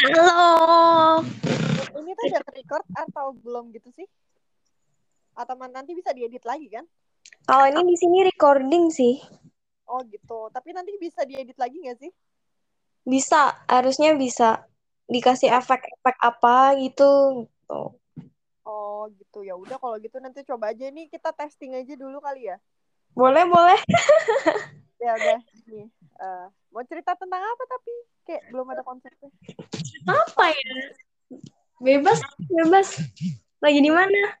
Halo. Ini tuh udah record atau belum gitu sih? Atau nanti bisa diedit lagi kan? Kalau ini di sini recording sih. Oh gitu. Tapi nanti bisa diedit lagi nggak sih? Bisa, harusnya bisa dikasih efek-efek apa gitu. Tuh. Oh gitu. Ya udah kalau gitu nanti coba aja nih kita testing aja dulu kali ya. Boleh, boleh. Ya udah. Nih. eh, mau cerita tentang apa tapi kayak belum ada konsepnya. Apa ya? Bebas, bebas. Lagi di mana?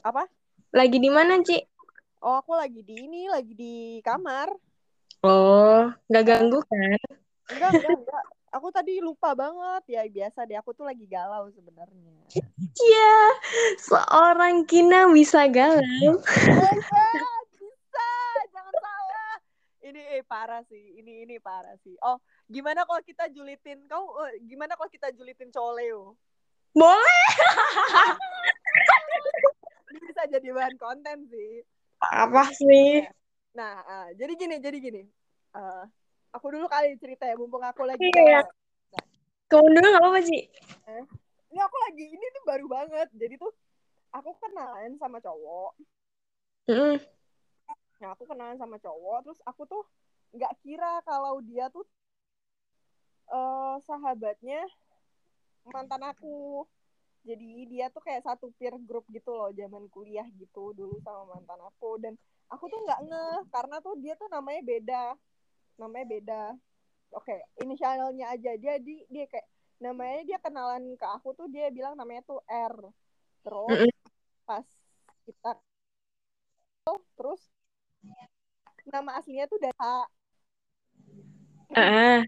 Apa? Lagi di mana, Ci? Oh aku lagi di ini, lagi di kamar. Oh, nggak ganggu kan? Enggak, enggak, enggak. Aku tadi lupa banget. Ya biasa deh, aku tuh lagi galau sebenarnya. Iya, seorang Kina bisa galau. Oh enggak, bisa, jangan salah. Ini eh, parah sih, ini ini parah sih. Oh, gimana kalau kita julitin kau? eh, gimana kalau kita julitin cowok Leo? Boleh. Ini bisa jadi bahan konten sih. Apa sih? Nah, ah, jadi gini, jadi gini. Eh, aku dulu kali cerita ya, mumpung aku lagi Iya. galau. Kamu dulu nggak apa-apa, Ci? Ini aku lagi, ini tuh baru banget. Jadi tuh aku kenalan sama cowok. Mm-mm. Nah, aku kenalan sama cowok, terus aku tuh nggak kira kalau dia tuh eh sahabatnya mantan aku. Jadi dia tuh kayak satu peer group gitu loh, zaman kuliah gitu dulu sama mantan aku. Dan aku tuh nggak ngeh, karena tuh dia tuh namanya beda. Namanya beda. Oke, inisialnya aja. Dia di dia kayak namanya dia kenalan ke aku tuh dia bilang namanya tuh R. Terus pas kita terus nama aslinya tuh dari H. Ah,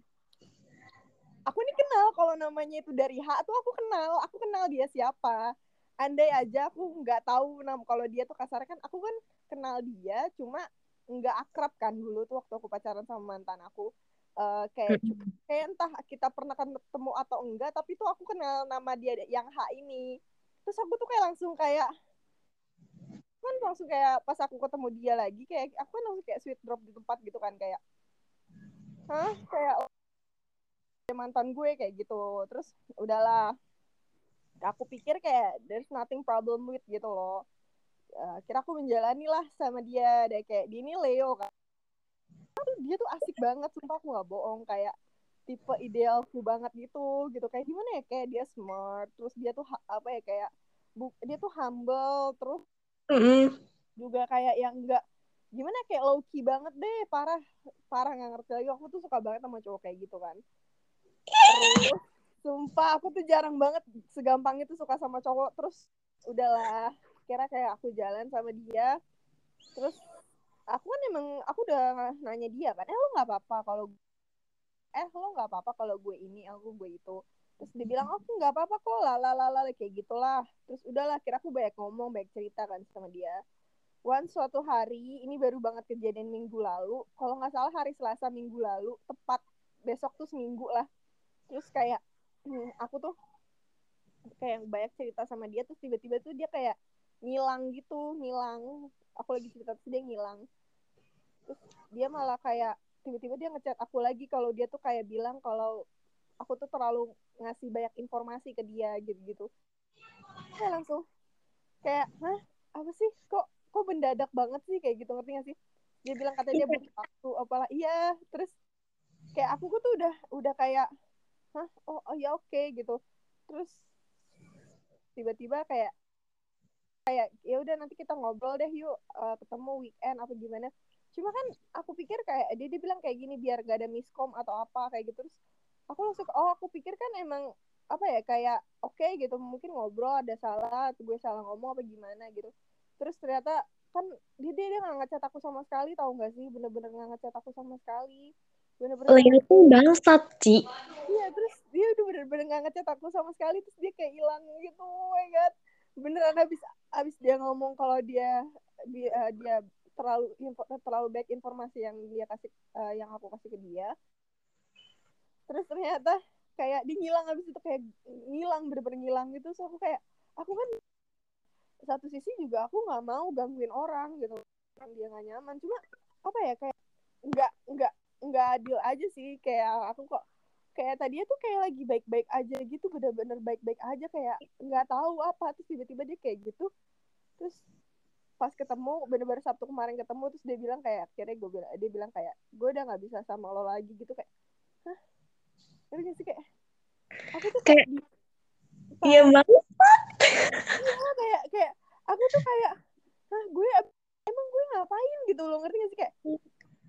Aku nih kenal kalau namanya itu dari H tuh aku kenal, aku kenal dia siapa. Andai aja aku nggak tahu nam kalau dia tuh kasar kan aku kan kenal dia cuma nggak akrab kan dulu tuh waktu aku pacaran sama mantan aku. Eh, kayak kayak entah kita pernah ketemu atau enggak tapi tuh aku kenal nama dia yang H ini. Terus aku tuh kayak langsung kayak kan langsung kayak pas aku ketemu dia lagi kayak aku kan langsung kayak sweet drop di tempat gitu kan kayak hah? Kayak oh, mantan gue kayak gitu. Terus udahlah. Aku pikir kayak there's nothing problem with gitu loh. Eh, kira aku menjalani lah sama dia. Deh kayak dia ini Leo kan. Dia tuh asik banget sumpah aku nggak bohong. Kayak tipe idealku banget gitu gitu. Kayak gimana ya? Kayak dia smart terus dia tuh apa ya kayak bu dia tuh humble terus mm-mm. juga kayak yang enggak gimana kayak low key banget deh parah. Parah nggak ngerti lagi. Aku tuh suka banget sama cowok kayak gitu kan. Terus sumpah aku tuh jarang banget segampang itu suka sama cowok. Terus udahlah. Kira kayak aku jalan sama dia. Terus aku kan emang aku udah nanya dia kan eh lo nggak apa-apa kalau eh lo nggak apa-apa kalau gue ini aku gue itu terus dia bilang aku nggak apa-apa kok lalalala kayak gitulah. Terus udahlah kira aku banyak ngomong banyak cerita kan sama dia. One suatu hari ini baru banget kejadian minggu lalu kalau nggak salah hari Selasa minggu lalu tepat besok tuh seminggu lah. Terus kayak aku tuh kayak banyak cerita sama dia terus tiba-tiba tuh dia kayak ngilang gitu ngilang. Aku lagi cerita terus dia ngilang. Terus dia malah kayak tiba-tiba dia ngechat aku lagi kalau dia tuh kayak bilang kalau aku tuh terlalu ngasih banyak informasi ke dia gitu-gitu. Kayak langsung kayak hah? Apa sih? Kok kok mendadak banget sih? Kayak gitu ngerti gak sih? Dia bilang katanya dia butuh waktu apalah. Iya terus kayak aku tuh udah udah kayak hah? Oh, oh ya oke gitu. Terus tiba-tiba kayak kayak ya udah nanti kita ngobrol deh yuk eh, ketemu weekend apa gimana. Cuma kan aku pikir kayak dia dia bilang kayak gini biar gak ada miskom atau apa kayak gitu. Terus aku langsung oh aku pikir kan emang apa ya kayak oke gitu mungkin ngobrol ada salah atau gue salah ngomong apa gimana gitu terus ternyata kan dia dia dia nggak ngechat aku sama sekali tahu nggak sih bener-bener nggak ngechat aku sama sekali bener-bener Leo tuh bangsat, Ci. Iya, terus dia udah bener-bener gak ngechat aku sama sekali, terus dia kayak hilang gitu, oh my god. Beneran habis habis dia ngomong kalau dia dia, dia terlalu info, terlalu baik informasi yang dia kasih eh, yang aku kasih ke dia. Terus ternyata kayak dia ngilang habis itu kayak ngilang bener-bener ngilang gitu, so aku kayak aku kan satu sisi juga aku nggak mau gangguin orang gitu, orang dia nggak nyaman. Cuma apa ya kayak nggak nggak nggak adil aja sih. Kayak aku kok kayak tadi tuh kayak lagi baik-baik aja gitu. Bener-bener baik-baik aja. Kayak nggak tahu apa. Terus tiba-tiba dia kayak gitu. Terus pas ketemu bener-bener Sabtu kemarin ketemu terus dia bilang kayak akhirnya gue bilang dia bilang kayak gue udah nggak bisa sama lo lagi gitu. Kayak ngerti gak sih kayak aku tuh Kayak- Iya banget. Iya, kayak kayak aku tuh kayak Hah, gue emang gue ngapain gitu loh ngerti gak sih kayak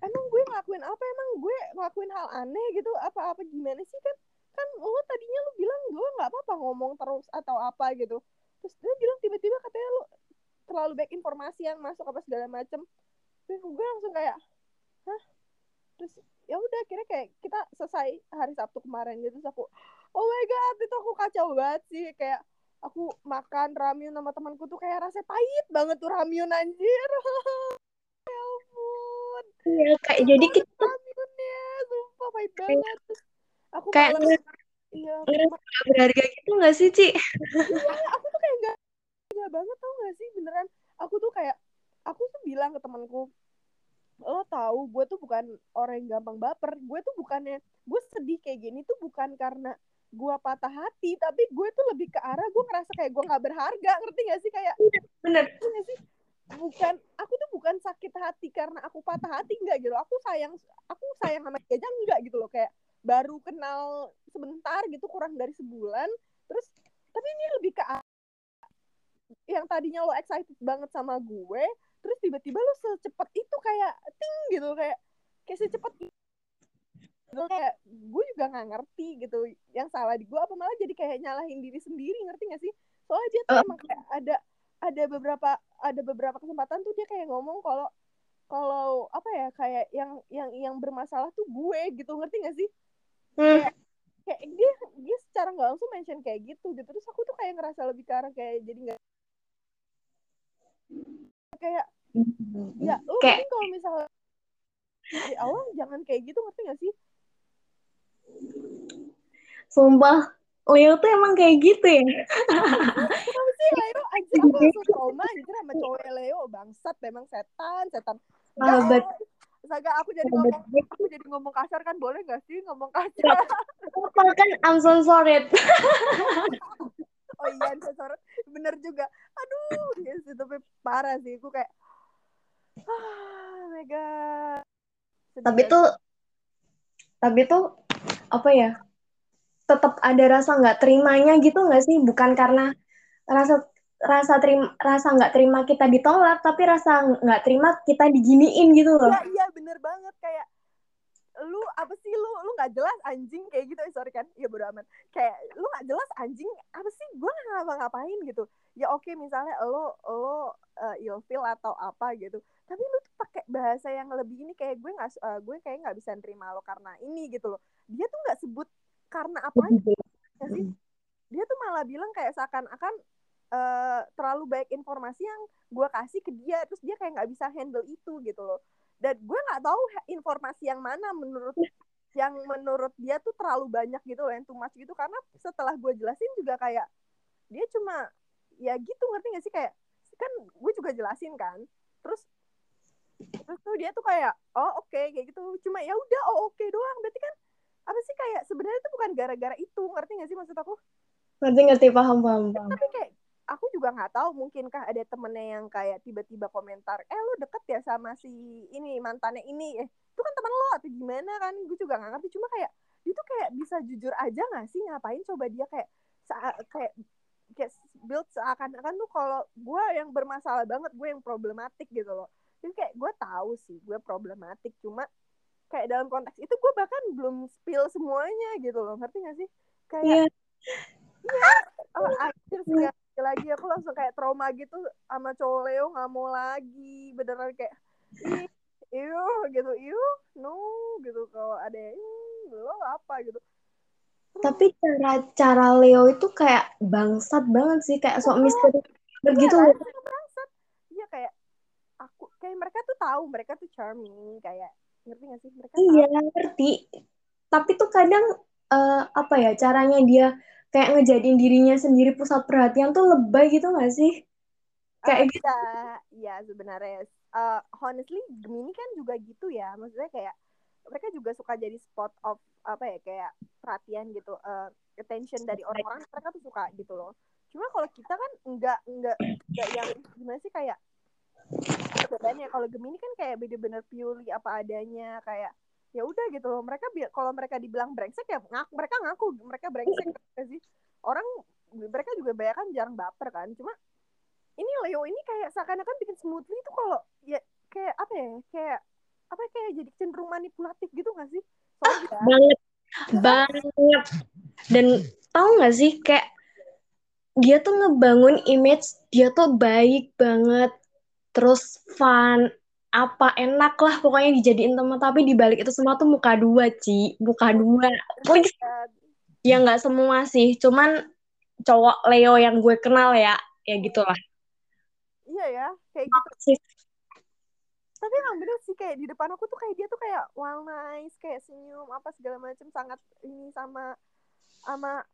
emang gue ngelakuin apa? Emang gue ngelakuin hal aneh gitu? Apa apa gimana sih? Kan kan lo tadinya lo bilang gue nggak apa-apa ngomong terus atau apa gitu. Terus dia bilang tiba-tiba katanya lo terlalu banyak informasi yang masuk apa segala macem. Terus gue langsung kayak hah terus ya udah akhirnya kayak kita selesai hari Sabtu kemarin gitu terus aku oh my god itu aku kacau banget sih. Kayak aku makan ramyun sama temanku tuh kayak rasanya pahit banget tuh ramyun anjir. Ya ampun. Iya, kayak jadi kita ramyunnya sumpah pahit banget. Terus aku kayak iya aku berharga gitu nggak sih, Ci? Iya, aku tuh kayak gak gak banget tau gak sih beneran. Aku tuh kayak aku tuh bilang ke temanku lo tahu gue tuh bukan orang yang gampang baper. Gue tuh bukannya gue sedih kayak gini tuh bukan karena gue patah hati tapi gue tuh lebih ke arah gue ngerasa kayak gue nggak berharga ngerti gak sih? Kayak Bener. ngerti gak sih? Bukan aku tuh bukan sakit hati karena aku patah hati enggak gitu aku sayang aku sayang sama dia aja enggak gitu loh. Kayak baru kenal sebentar gitu kurang dari sebulan. Terus tapi ini lebih ke yang tadinya lo excited banget sama gue terus tiba-tiba lo secepat itu kayak ting gitu kayak kayak secepat gitu, kayak gue juga nggak ngerti gitu. Yang salah di gue apa malah jadi kayak nyalahin diri sendiri ngerti gak sih? Soalnya dia tuh Oh. emang kayak ada ada beberapa ada beberapa kesempatan tuh dia kayak ngomong kalau kalau apa ya kayak yang yang yang bermasalah tuh gue gitu. Ngerti gak sih? Hmm. kayak dia dia secara nggak langsung mention kayak gitu gitu. Terus aku tuh kayak ngerasa lebih ke arah kayak jadi nggak kayak ya lu Kayak kalau misalnya dari awal jangan kayak gitu ngerti gak sih? Sumpah Leo tuh emang kayak gitu ya. kenapa sih Leo? Anjir aku langsung trauma anjir sama cowok Leo. Bangsat memang setan setan. Sahabat. Saga aku jadi ngomong aku jadi ngomong kasar kan? Boleh gak sih ngomong kasar? Apa kan I'm so sorry. oh iya sensor bener juga. Aduh yes, itu parah sih. Aku kayak ah my god. Sedih tapi banget. tuh tapi tuh apa ya tetap ada rasa nggak terimanya gitu nggak sih? Bukan karena rasa rasa terima rasa nggak terima kita ditolak tapi rasa nggak terima kita diginiin gitu loh. Iya iya bener banget. Kayak lu apa sih? Lu lu nggak jelas anjing kayak gitu. Eh, sorry kan? Ya bodo amat. Kayak lu nggak jelas anjing apa sih? Gue nggak ngapa ngapain gitu. Ya oke misalnya lo lo uh, ilfil atau apa gitu. Tapi lu tuh pakai bahasa yang lebih ini kayak gue nggak uh, gue kayak nggak bisa nerima lo karena ini gitu loh. Dia tuh nggak sebut karena apa ya sih? Dia tuh malah bilang kayak seakan-akan eh, terlalu baik informasi yang gue kasih ke dia terus dia kayak nggak bisa handle itu gitu loh dan gue nggak tahu informasi yang mana menurut yang menurut dia tuh terlalu banyak gitu loh yang too much gitu. Karena setelah gue jelasin juga kayak dia cuma ya gitu ngerti gak sih? Kayak kan gue juga jelasin kan. Terus terus tuh dia tuh kayak oh oke kayak gitu. Cuma ya udah oh oke doang. Berarti kan apa sih kayak sebenarnya itu bukan gara-gara itu. Ngerti gak sih maksud aku? Ngerti ngerti. Paham paham paham. tapi kayak aku juga nggak tahu mungkinkah ada temennya yang kayak tiba-tiba komentar eh lu deket ya sama si ini mantannya ini? Eh itu kan teman lo atau gimana kan? Gue juga nggak ngerti cuma kayak dia tuh kayak bisa jujur aja nggak sih ngapain coba dia kayak kayak kayak build seakan-akan tuh kalau gue yang bermasalah banget gue yang problematik gitu loh. Jadi kayak gue tahu sih gue problematik cuma kayak dalam konteks itu gue bahkan belum spill semuanya gitu loh ngerti gak sih? Kayak Iya. oh akhir lagi aku langsung kayak trauma gitu sama cowok Leo nggak mau lagi. Beneran kayak iu gitu. Iu no gitu. Kalau ada "Ih, lo apa? gitu. Tapi cara cara Leo itu kayak bangsat banget sih. Kayak sok misteri begitu Iya, loh. kan? bangsat. Iya kayak aku kayak mereka tuh tahu mereka tuh charming kayak ngerti gak sih? Mereka iya ngerti. Tapi tuh kadang eh, apa ya caranya dia kayak ngejadiin dirinya sendiri pusat perhatian tuh lebay gitu gak sih? Kayak gitu. Iya, iya sebenarnya. Uh, honestly, Gemini kan juga gitu ya. Maksudnya kayak mereka juga suka jadi spot of apa ya kayak perhatian gitu. Uh, attention dari orang-orang mereka tuh suka gitu loh. Cuma kalau kita kan enggak enggak enggak yang gimana sih kayak bedanya? Kalau Gemini kan kayak bener-bener purely apa adanya kayak ya udah gitu loh. Mereka kalau mereka dibilang brengsek ya ngaku mereka ngaku mereka brengsek sih? Orang mereka juga banyak kan jarang baper kan. Cuma ini Leo ini kayak seakan-akan bikin smoothly itu kalau ya kayak apa ya kayak apa ya, kayak jadi cenderung manipulatif gitu gak sih? Soalnya, banget banget. Dan tau gak sih kayak dia tuh ngebangun image dia tuh baik banget terus fun apa enak lah pokoknya dijadiin teman. Tapi dibalik itu semua tuh muka dua Ci. Muka dua. Please ya nggak semua sih. Cuman cowok Leo yang gue kenal ya ya gitulah. Iya ya kayak gitu. tapi emang bener sih kayak di depan aku tuh kayak dia tuh kayak wow nice kayak senyum apa segala macam sangat ini sama sama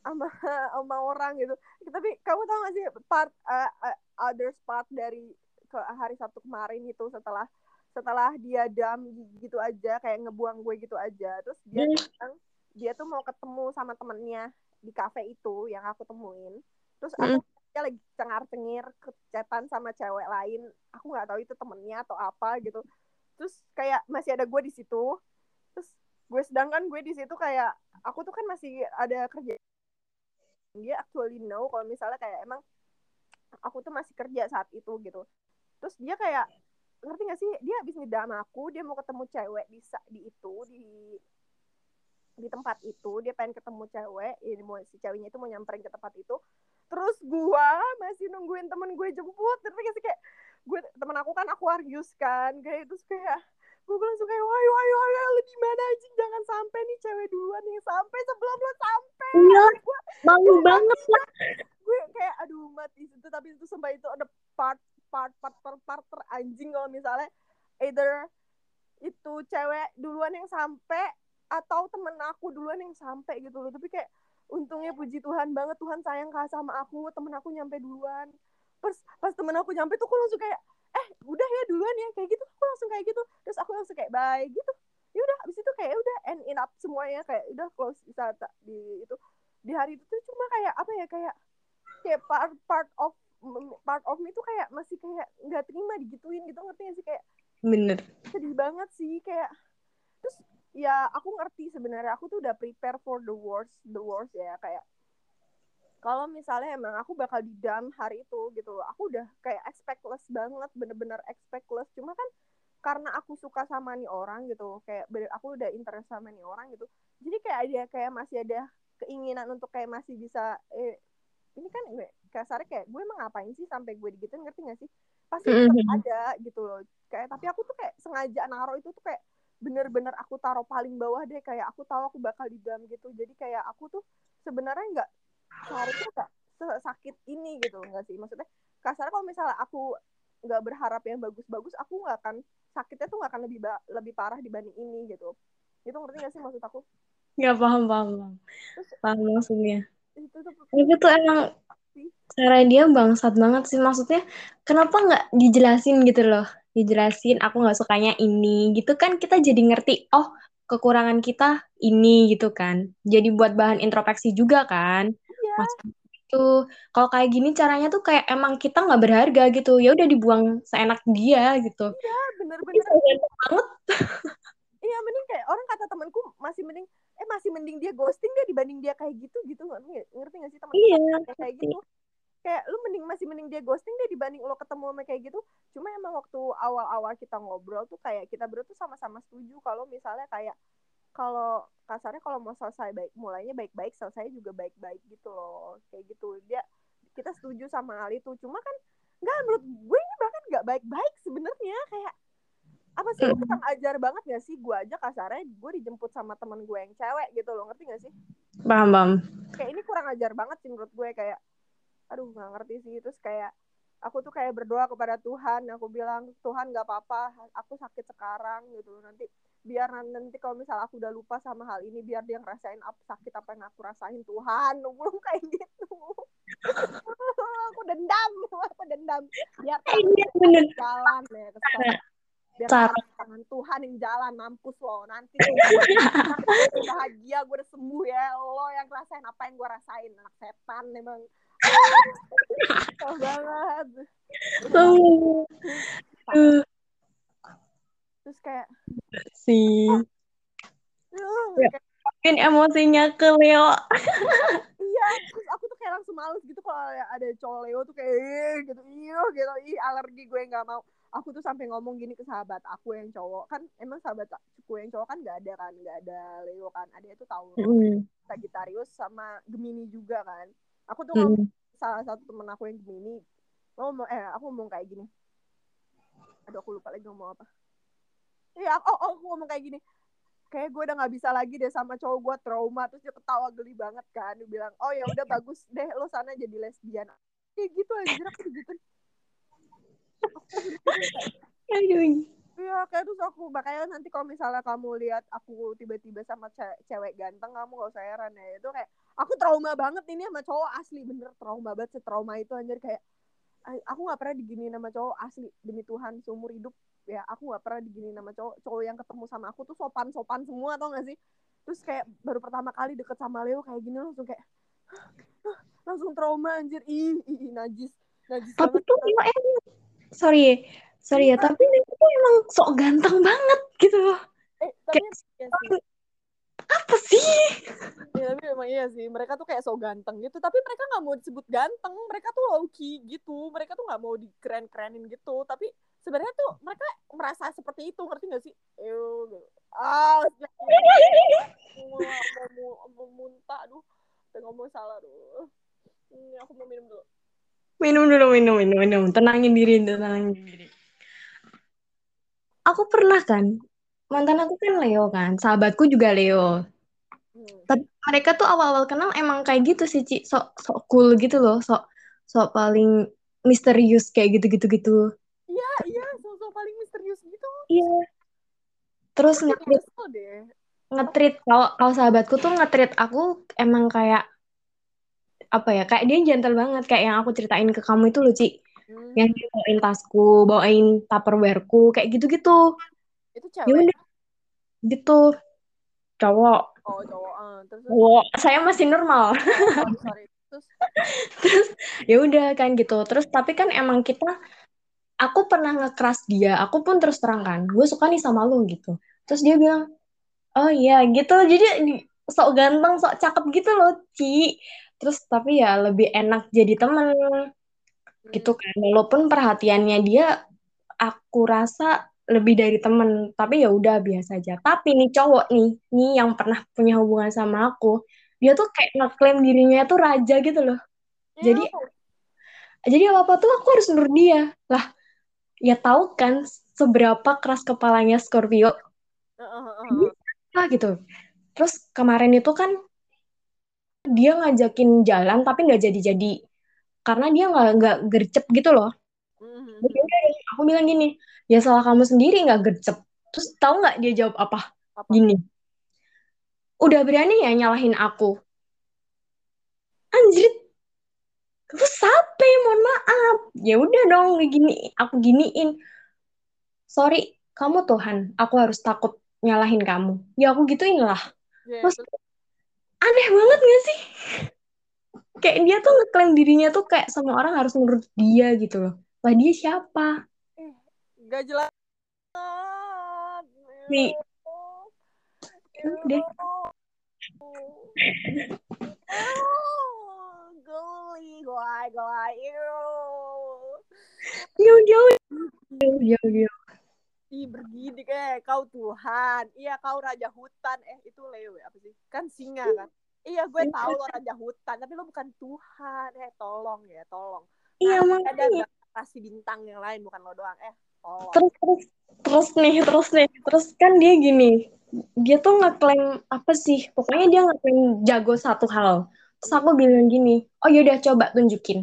sama sama orang gitu. Tapi kamu tau gak sih part uh, uh, other part dari ke hari Sabtu kemarin itu setelah setelah dia dam gitu aja kayak ngebuang gue gitu aja. Terus dia hmm. bilang dia tuh mau ketemu sama temennya di kafe itu yang aku temuin. Terus aku hmm dia lagi cengar-cengir kecetan sama cewek lain. Aku nggak tahu itu temennya atau apa gitu. Terus kayak masih ada gue di situ. Terus gue sedangkan gue di situ kayak aku tuh kan masih ada kerja. Dia actually know kalau misalnya kayak emang aku tuh masih kerja saat itu gitu terus dia kayak ngerti gak sih? Dia habis ngedam aku dia mau ketemu cewek di di itu di di tempat itu. Dia pengen ketemu cewek ini mau si ceweknya itu mau nyamperin ke tempat itu. Terus gue masih nungguin temen gue jemput terus kayak kayak gue temen aku kan Aquarius kan kayak terus kayak gue langsung kayak wah wah wah lu di mana aja jangan sampai nih cewek duluan yang sampai sebelum lo sampai. Iya malu banget lah gue kayak aduh mati. Itu tapi itu sampai itu ada part part part part, part teranjing kalau misalnya either itu cewek duluan yang sampai atau temen aku duluan yang sampai gitu loh. Tapi kayak untungnya puji Tuhan banget Tuhan sayang kah sama aku temen aku nyampe duluan. Pas pas temen aku nyampe tuh aku langsung kayak eh udah ya duluan ya kayak gitu. Aku langsung kayak gitu. Terus aku langsung kayak bye gitu. Ya udah abis itu kayak udah end in up semuanya kayak udah close bisa di itu. Di hari itu tuh cuma kayak apa ya kayak kayak part part of part of me tuh kayak masih kayak nggak terima digituin gitu ngerti gak sih? Kayak bener. sedih banget sih kayak terus ya aku ngerti sebenarnya aku tuh udah prepare for the worst the worst ya kayak kalau misalnya emang aku bakal di dam hari itu gitu loh aku udah kayak expectless banget bener-bener expectless. Cuma kan karena aku suka sama nih orang gitu kayak aku udah interest sama nih orang gitu jadi kayak ada kayak masih ada keinginan untuk kayak masih bisa eh ini kan gue kasarnya kayak gue emang ngapain sih sampai gue digituin? Ngerti gak sih? Pasti tetap ada gitu loh. Kayak tapi aku tuh kayak sengaja naruh itu tuh kayak bener-bener aku taruh paling bawah deh. Kayak aku tahu aku bakal di dalam gitu. Jadi kayak aku tuh sebenarnya nggak seharusnya nggak sakit ini gitu nggak sih? Maksudnya kasar kalau misalnya aku nggak berharap yang bagus-bagus aku nggak akan sakitnya tuh nggak akan lebih lebih parah dibanding ini gitu. Itu ngerti gak sih maksud aku? Nggak paham paham paham. Terus, paham maksudnya itu tuh, itu tuh emang cara dia bangsat banget sih. Maksudnya kenapa nggak dijelasin gitu loh? Dijelasin aku nggak sukanya ini gitu kan kita jadi ngerti oh kekurangan kita ini gitu kan. Jadi buat bahan introspeksi juga kan. Iya. itu kalau kayak gini caranya tuh kayak emang kita nggak berharga gitu. Ya udah dibuang seenak dia gitu. Iya bener-bener. Banget. Iya mending kayak orang kata temanku masih mending eh masih mending dia ghosting dia dibanding dia kayak gitu gitu ngerti gak sih teman? Iya, kayak gitu. Kayak lu mending masih mending dia ghosting deh dibanding lo ketemu sama kayak gitu. Cuma emang waktu awal-awal kita ngobrol tuh kayak kita berdua tuh sama-sama setuju kalau misalnya kayak kalau kasarnya kalau mau selesai baik mulainya baik-baik selesai juga baik-baik gitu loh kayak gitu. Dia kita setuju sama hal itu. Cuma kan nggak menurut gue ini bahkan nggak baik-baik sebenarnya kayak apa sih hmm. kurang ajar banget gak sih? Gue aja kasarnya gue dijemput sama temen gue yang cewek gitu loh ngerti gak sih? Paham paham. Kayak ini kurang ajar banget sih menurut gue kayak aduh nggak ngerti sih. Terus kayak aku tuh kayak berdoa kepada Tuhan aku bilang Tuhan nggak apa-apa aku sakit sekarang gitu nanti biar nanti kalau misal aku udah lupa sama hal ini biar dia ngerasain apa sakit apa yang aku rasain Tuhan belum kayak gitu. Aku dendam aku dendam. Biar iya, jalan ya ke biar tangan Tuhan yang jalan mampus lo. Nanti bahagia gue udah sembuh ya. Lo yang rasain apa yang gue rasain. Anak setan emang. Banget. Uh, terus kayak sih. Ya. Mungkin emosinya ke Leo. iya terus aku tuh kayak langsung males gitu kalau ada cowok Leo tuh kayak gitu. Iya gitu. Ih alergi gue nggak mau aku tuh sampai ngomong gini ke sahabat aku yang cowok. Kan emang sahabat aku yang cowok kan nggak ada kan nggak ada Leo kan. Ada itu tahu. Mm, Sagittarius sama Gemini juga kan. Aku tuh ngomong mm. salah satu temen aku yang Gemini. Ngomong eh aku ngomong kayak gini. Aduh aku lupa lagi ngomong apa. Iya oh, oh aku ngomong kayak gini. Kayak gue udah nggak bisa lagi deh sama cowok gue trauma. Terus dia ketawa geli banget kan. Dia bilang oh ya udah bagus deh. Lo sana jadi lesbian. Kayak gitu aja aku gitu Aduh. Iya, kayak terus aku makanya nanti kalau misalnya kamu lihat aku tiba-tiba sama ce- cewek ganteng, kamu gak usah heran ya. Itu kayak aku trauma banget ini sama cowok asli bener trauma banget setrauma itu anjir kayak "Ay, aku nggak pernah diginiin sama cowok asli demi Tuhan seumur hidup. Ya aku nggak pernah diginiin sama cowok cowok yang ketemu sama aku tuh sopan sopan semua tau gak sih? Terus kayak baru pertama kali deket sama Leo kayak gini langsung kayak "Hah, langsung trauma anjir. Ih, ih, ih, najis najis Tapi banget tuh Leo sorry, sorry ya, Iya. tapi Leo tuh emang sok ganteng banget gitu loh. eh tapi Kayak iya sih apa sih? Ya, tapi emang iya sih, mereka tuh kayak so ganteng gitu. Tapi mereka nggak mau disebut ganteng, mereka tuh low key gitu. Mereka tuh nggak mau dikeren-kerenin gitu. Tapi sebenarnya tuh mereka merasa seperti itu, ngerti gak sih? Ew, gitu. ah, mau, mau, mau muntah, aduh, ngomong salah, aduh. Ini aku mau minum dulu. Minum dulu, minum, minum, minum. Tenangin diri, tenangin diri. Aku pernah kan, mantan aku kan Leo kan, sahabatku juga Leo. Hmm. Tapi mereka tuh awal-awal kenal emang kayak gitu sih, Ci. Sok, sok cool gitu loh, sok, sok paling misterius kayak gitu-gitu gitu. Iya, iya, sosok paling misterius gitu. Iya. Terus deh. nge-treat kalau kalau sahabatku tuh nge-treat aku emang kayak apa ya? Kayak dia gentle banget, kayak yang aku ceritain ke kamu itu loh, Ci. Hmm. Yang dia bawain tasku, bawain tupperwareku, kayak gitu-gitu. Itu Ya cewek. gitu. Cowok. Oh, cowok. Ah, terus. Cowok. Saya masih normal. Oh, sorry. Terus, Terus ya udah kan gitu. Terus tapi kan emang kita aku pernah nge-crush dia. Aku pun terus terang kan, gue suka nih sama lu gitu. Terus dia bilang, "Oh iya," gitu. Jadi di- sok ganteng, sok cakep gitu loh, Ci. Terus tapi ya lebih enak jadi temen gitu kan. Walaupun perhatiannya dia aku rasa lebih dari temen, tapi ya udah biasa aja. Tapi nih cowok nih, nih yang pernah punya hubungan sama aku, dia tuh kayak ngeklaim dirinya tuh raja gitu loh. Jadi Ew. jadi apa-apa tuh aku harus nurut dia. Lah, ya tahu kan seberapa keras kepalanya Scorpio. Uh, uh, uh, gitu. Terus kemarin itu kan dia ngajakin jalan tapi nggak jadi-jadi karena dia nggak nggak gercep gitu loh. Udah deh, aku bilang gini, ya salah kamu sendiri nggak gercep. Terus tahu nggak dia jawab apa? Apa? Gini, udah berani ya nyalahin aku. Anjir, terus sampai mohon maaf. Ya udah dong, gini aku giniin. Sorry, kamu Tuhan, aku harus takut nyalahin kamu. Ya aku gituin lah. Terus terus aneh banget gak sih? Kayak dia tuh ngeklaim dirinya tuh kayak semua orang harus menurut dia gitu loh. Lah dia siapa? gak jelas. Nih, udah. Jauh, jauh, jauh, jauh, jauh. Ih, bergidik eh, kau Tuhan. Iya, kau raja hutan. Eh, itu ya, apa sih? Kan singa kan? Iya, gue tahu lo raja hutan, tapi lo bukan Tuhan. Eh, tolong ya, tolong. Iya, Nah, ada makanya. kasih bintang yang lain, bukan lo doang. Eh, tolong. Terus, terus, terus nih, terus nih. Terus kan dia gini, dia tuh ngeklaim apa sih? Pokoknya dia ngeklaim jago satu hal. Terus aku bilang gini, oh yaudah coba tunjukin.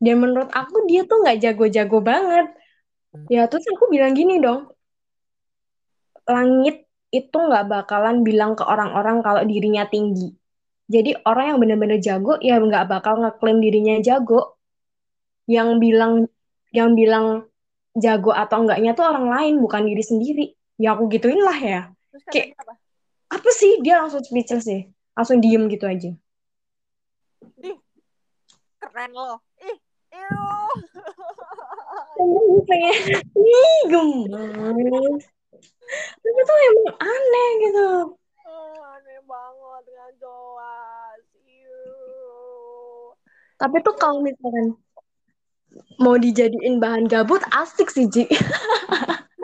Dan menurut aku dia tuh nggak jago-jago banget. Ya terus aku bilang gini dong, langit itu nggak bakalan bilang ke orang-orang kalau dirinya tinggi. Jadi orang yang bener-bener jago ya nggak bakal ngeklaim dirinya jago. Yang bilang yang bilang jago atau enggaknya tuh orang lain bukan diri sendiri ya aku gituin lah ya terus kayak apa apa sih dia langsung speechless deh langsung diem gitu aja Dih, keren loh. Ih. Pengen ih gemes tapi tuh emang aneh gitu Oh, aneh banget nggak jelas. Tapi tuh kalau misalkan mau dijadiin bahan gabut asik sih Ji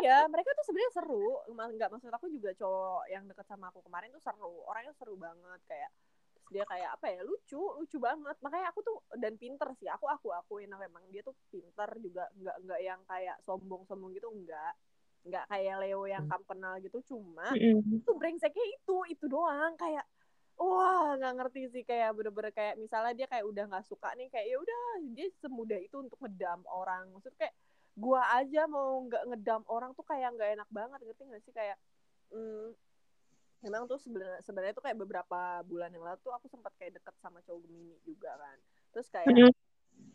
Ya, mereka tuh sebenarnya seru. Nggak maksud aku juga cowok yang deket sama aku kemarin tuh seru. Orangnya seru banget kayak dia kayak apa ya lucu lucu banget. Makanya aku tuh dan pinter sih aku aku akuin memang. Dia tuh pinter juga nggak nggak yang kayak sombong sombong gitu enggak nggak kayak Leo yang kamu kenal gitu cuma Mm-mm. itu brengseknya itu itu doang. Kayak wah nggak ngerti sih. Kayak bener-bener kayak misalnya dia kayak udah nggak suka nih kayak ya udah dia semudah itu untuk ngedam orang. Maksud kayak gua aja mau nggak ngedam orang tuh kayak nggak enak banget ngerti nggak sih? Kayak hmm, memang tuh sebenarnya sebenarnya tuh kayak beberapa bulan yang lalu tuh aku sempat kayak deket sama cowok Gemini juga kan terus kayak Mm-mm.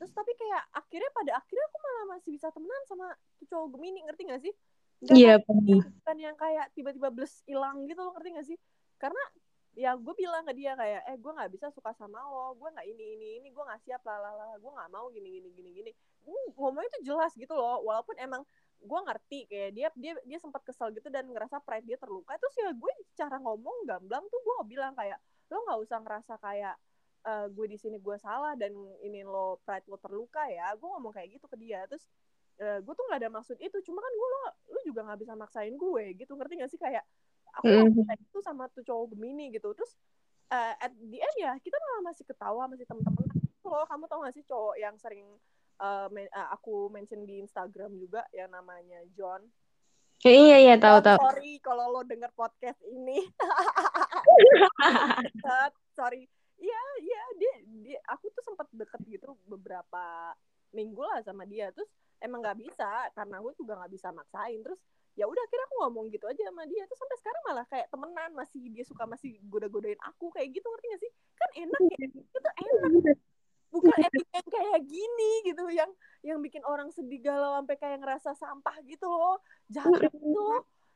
terus tapi kayak akhirnya pada akhirnya aku malah masih bisa temenan sama cowok Gemini ngerti gak sih Iya, paham. dia, bukan yang kayak tiba-tiba bles hilang gitu loh ngerti gak sih karena ya gue bilang ke dia kayak eh gue nggak bisa suka sama lo gue nggak ini ini ini gue nggak siap lah lah lah gue nggak mau gini gini gini gini gue ngomongnya tuh jelas gitu loh walaupun emang gue ngerti kayak dia dia dia sempat kesel gitu dan ngerasa pride dia terluka. Terus ya gue cara ngomong gamblang tuh gue bilang kayak lo nggak usah ngerasa kayak eh, gue di sini gue salah dan ini lo pride lo terluka ya. Gue ngomong kayak gitu ke dia. Terus eh, gue tuh nggak ada maksud itu. Cuma kan gue lo lo juga nggak bisa maksain gue gitu. Ngerti gak sih? Kayak aku Mm. kayak gitu sama tuh cowok Gemini gitu. Terus eh, at the end ya kita malah masih ketawa masih temen-temen. Itu loh kamu tau gak sih cowok yang sering men- eh, aku mention di Instagram juga yang namanya John. Ya, iya iya tahu tahu. sorry kalau lo denger podcast ini. Sorry. Iya iya dia dia aku tuh sempat deket gitu beberapa minggu lah sama dia. Terus emang nggak bisa karena aku juga nggak bisa maksain. Terus ya udah akhirnya aku ngomong gitu aja sama dia. Terus sampai sekarang malah kayak temenan masih dia suka masih goda-godain aku kayak gitu ngerti gak sih? Kan enak ya itu enak bukan etik yang kayak gini gitu yang yang bikin orang sedih galau sampai kayak ngerasa sampah gitu loh. Jahat itu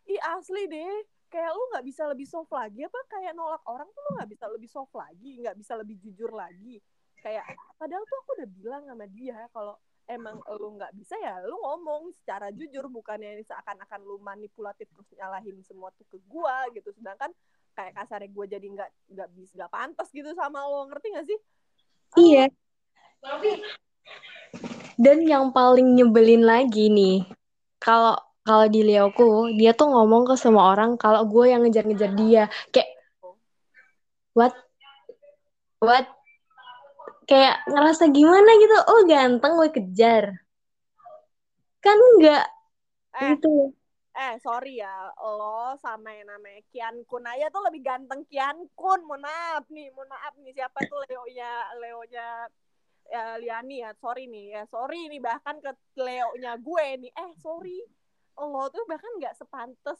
ih asli deh. Kayak lu nggak bisa lebih soft lagi apa? Kayak nolak orang tuh lu nggak bisa lebih soft lagi nggak bisa lebih jujur lagi. Kayak padahal tuh aku udah bilang sama dia kalau emang lu nggak bisa ya lu ngomong secara jujur bukannya seakan-akan lu manipulatif terus nyalahin semua tuh ke gua gitu. Sedangkan kayak kasarnya gue jadi nggak nggak bisa nggak pantas gitu sama lo ngerti gak sih? Iya. Dan yang paling nyebelin lagi nih, kalau kalau di Leoku, dia tuh ngomong ke semua orang kalau gue yang ngejar-ngejar dia. Kayak what? What? Kayak ngerasa gimana gitu. Oh, ganteng gue kejar. Kan enggak eh gitu. eh sorry ya lo sama yang namanya Kian Kun aja tuh lebih ganteng Kian Kun mohon maaf nih mohon maaf nih siapa tuh Leonya Leonya ya, Liani ya sorry nih ya sorry nih bahkan ke Leonya gue nih. Eh sorry. Lo tuh bahkan nggak sepantes.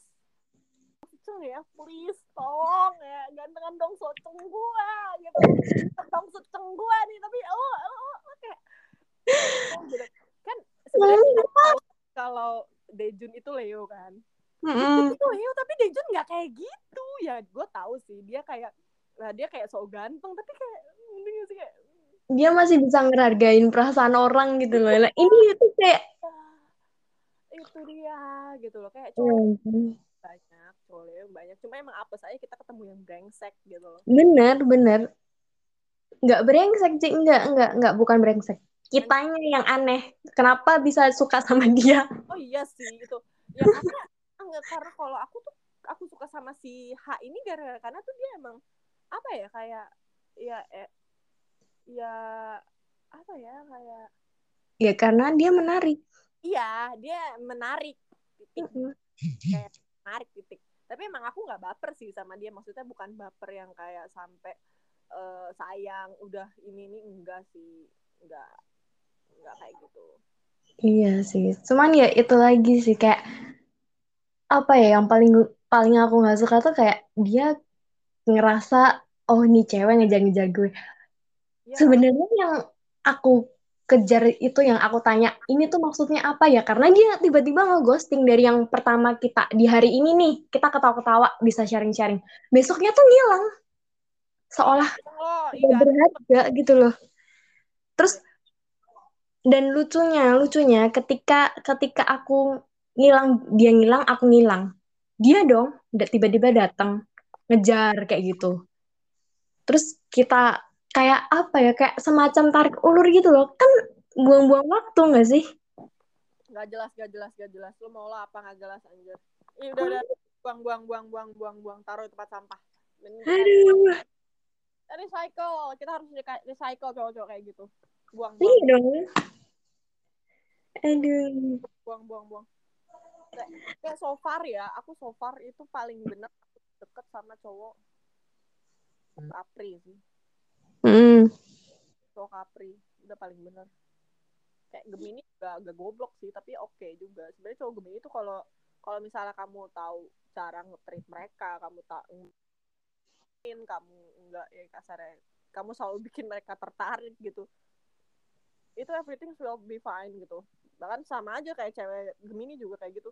Soceng ya please tolong ya gantengan dong soceng gua gitu. Dong soceng gua nih tapi lo lo, lo kayak oh, gitu. kan sebenarnya kita tahu kalau Dejun itu Leo kan. Mm-mm. itu Leo tapi Dejun nggak kayak gitu. Ya gue tahu sih dia kayak nah dia kayak sok ganteng tapi kayak mending sih kayak Dia masih bisa ngehargain perasaan orang gitu loh. Ini itu kayak itu dia gitu loh. Kayak cowok Hmm, banyak cowok banyak. Cuma emang apa saya kita ketemu yang brengsek gitu loh. Bener bener. Nggak brengsek sih nggak nggak nggak bukan brengsek. Kitanya yang aneh. Kenapa bisa suka sama dia? Oh iya sih itu. Ya karena enggak karena kalau aku tuh aku suka sama si H ini gara-gara karena tuh dia emang apa ya kayak ya eh, ya apa ya kayak ya karena dia menarik. Iya dia menarik titik. Kayak menarik titik. Tapi emang aku nggak baper sih sama dia. Maksudnya bukan baper yang kayak sampai eh, sayang udah ini ini. Enggak sih. Enggak. Enggak kayak gitu. Iya sih. Cuman ya itu lagi sih kayak apa ya yang paling paling aku nggak suka tuh kayak dia ngerasa oh nih cewek ngejar-ngejar gue ya. Sebenarnya yang aku kejar itu yang aku tanya ini tuh maksudnya apa ya? Karena dia tiba-tiba ngeghosting dari yang pertama kita di hari ini nih. Kita ketawa-ketawa bisa sharing-sharing. Besoknya tuh ngilang. Seolah Oh, iya. berharga gitu loh. Terus dan lucunya lucunya ketika ketika aku ngilang dia ngilang aku ngilang. Dia dong tiba-tiba datang ngejar kayak gitu. Terus kita kayak apa ya kayak semacam tarik ulur gitu loh kan buang-buang waktu nggak sih Gak jelas, gak jelas, gak jelas. Lu mau lah apa gak jelas anjir. Ih, udah, udah. Buang, buang, buang, buang, buang, buang. Taruh di tempat sampah. Kita aduh recycle. Kita harus re- recycle cowok-cowok kayak gitu. Buang, iya buang, dong aduh buang, buang, buang. Kayak, kayak so far ya, aku so far itu paling bener deket sama cowok Capri sih. Hmm. Cowok Capri. Udah paling bener. Kayak Gemini juga agak goblok sih, tapi oke juga. Sebenarnya cowok Gemini itu kalau kalau misalnya kamu tahu cara nge-treat mereka, kamu tahu kamu enggak ya kasarnya kamu selalu bikin mereka tertarik gitu itu everything will be fine gitu bahkan sama aja kayak cewek Gemini juga kayak gitu